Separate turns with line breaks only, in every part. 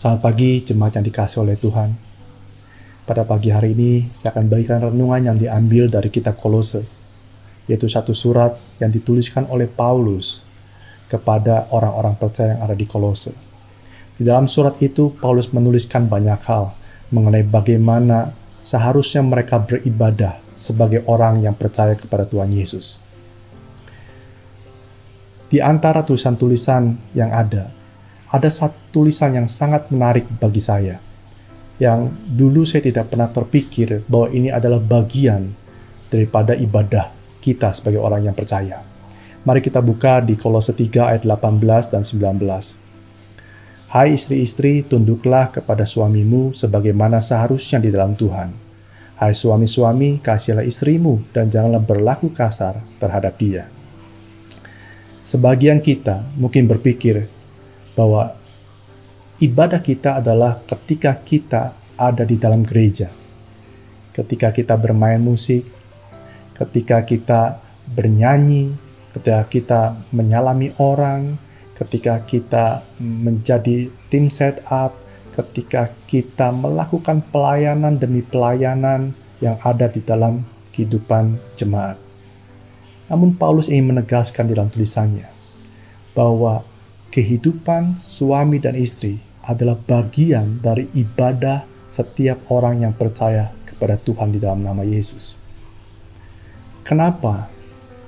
Selamat pagi jemaat yang dikasih oleh Tuhan. Pada pagi hari ini saya akan bagikan renungan yang diambil dari kitab Kolose, yaitu satu surat yang dituliskan oleh Paulus kepada orang-orang percaya yang ada di Kolose. Di dalam surat itu Paulus menuliskan banyak hal mengenai bagaimana seharusnya mereka beribadah sebagai orang yang percaya kepada Tuhan Yesus. Di antara tulisan-tulisan yang ada, ada satu tulisan yang sangat menarik bagi saya, yang dulu saya tidak pernah terpikir bahwa ini adalah bagian daripada ibadah kita sebagai orang yang percaya. Mari kita buka di Kolose 3 ayat 18 dan 19. Hai istri-istri, tunduklah kepada suamimu sebagaimana seharusnya di dalam Tuhan. Hai suami-suami, kasihilah istrimu dan janganlah berlaku kasar terhadap dia. Sebagian kita mungkin berpikir bahwa ibadah kita adalah ketika kita ada di dalam gereja, ketika kita bermain musik, ketika kita bernyanyi, ketika kita menyalami orang, ketika kita menjadi tim setup, ketika kita melakukan pelayanan demi pelayanan yang ada di dalam kehidupan jemaat. Namun Paulus ingin menegaskan dalam tulisannya bahwa kehidupan suami dan istri adalah bagian dari ibadah setiap orang yang percaya kepada Tuhan di dalam nama Yesus. Kenapa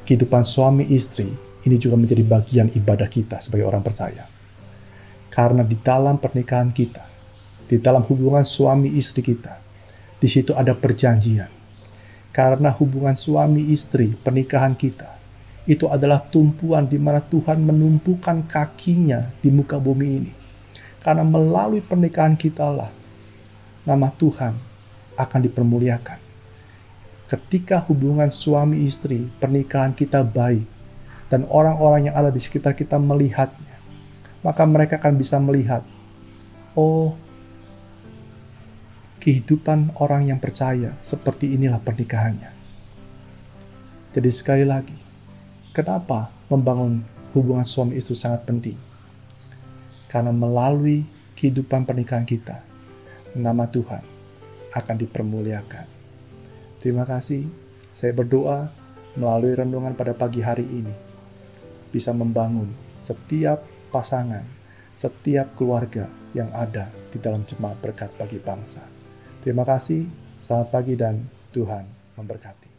kehidupan suami istri ini juga menjadi bagian ibadah kita sebagai orang percaya? Karena di dalam pernikahan kita, di dalam hubungan suami istri kita, di situ ada perjanjian. Karena hubungan suami istri, pernikahan kita, itu adalah tumpuan di mana Tuhan menumpukan kakinya di muka bumi ini. Karena melalui pernikahan kita lah nama Tuhan akan dipermuliakan. Ketika hubungan suami istri, pernikahan kita baik, dan orang-orang yang ada di sekitar kita melihatnya, maka mereka akan bisa melihat, oh, kehidupan orang yang percaya seperti inilah pernikahannya. Jadi sekali lagi, Kenapa membangun hubungan suami istri sangat penting? Karena melalui kehidupan pernikahan kita, nama Tuhan akan dipermuliakan. Terima kasih. Saya berdoa melalui renungan pada pagi hari ini bisa membangun setiap pasangan, setiap keluarga yang ada di dalam jemaat berkat bagi bangsa. Terima kasih, selamat pagi dan Tuhan memberkati.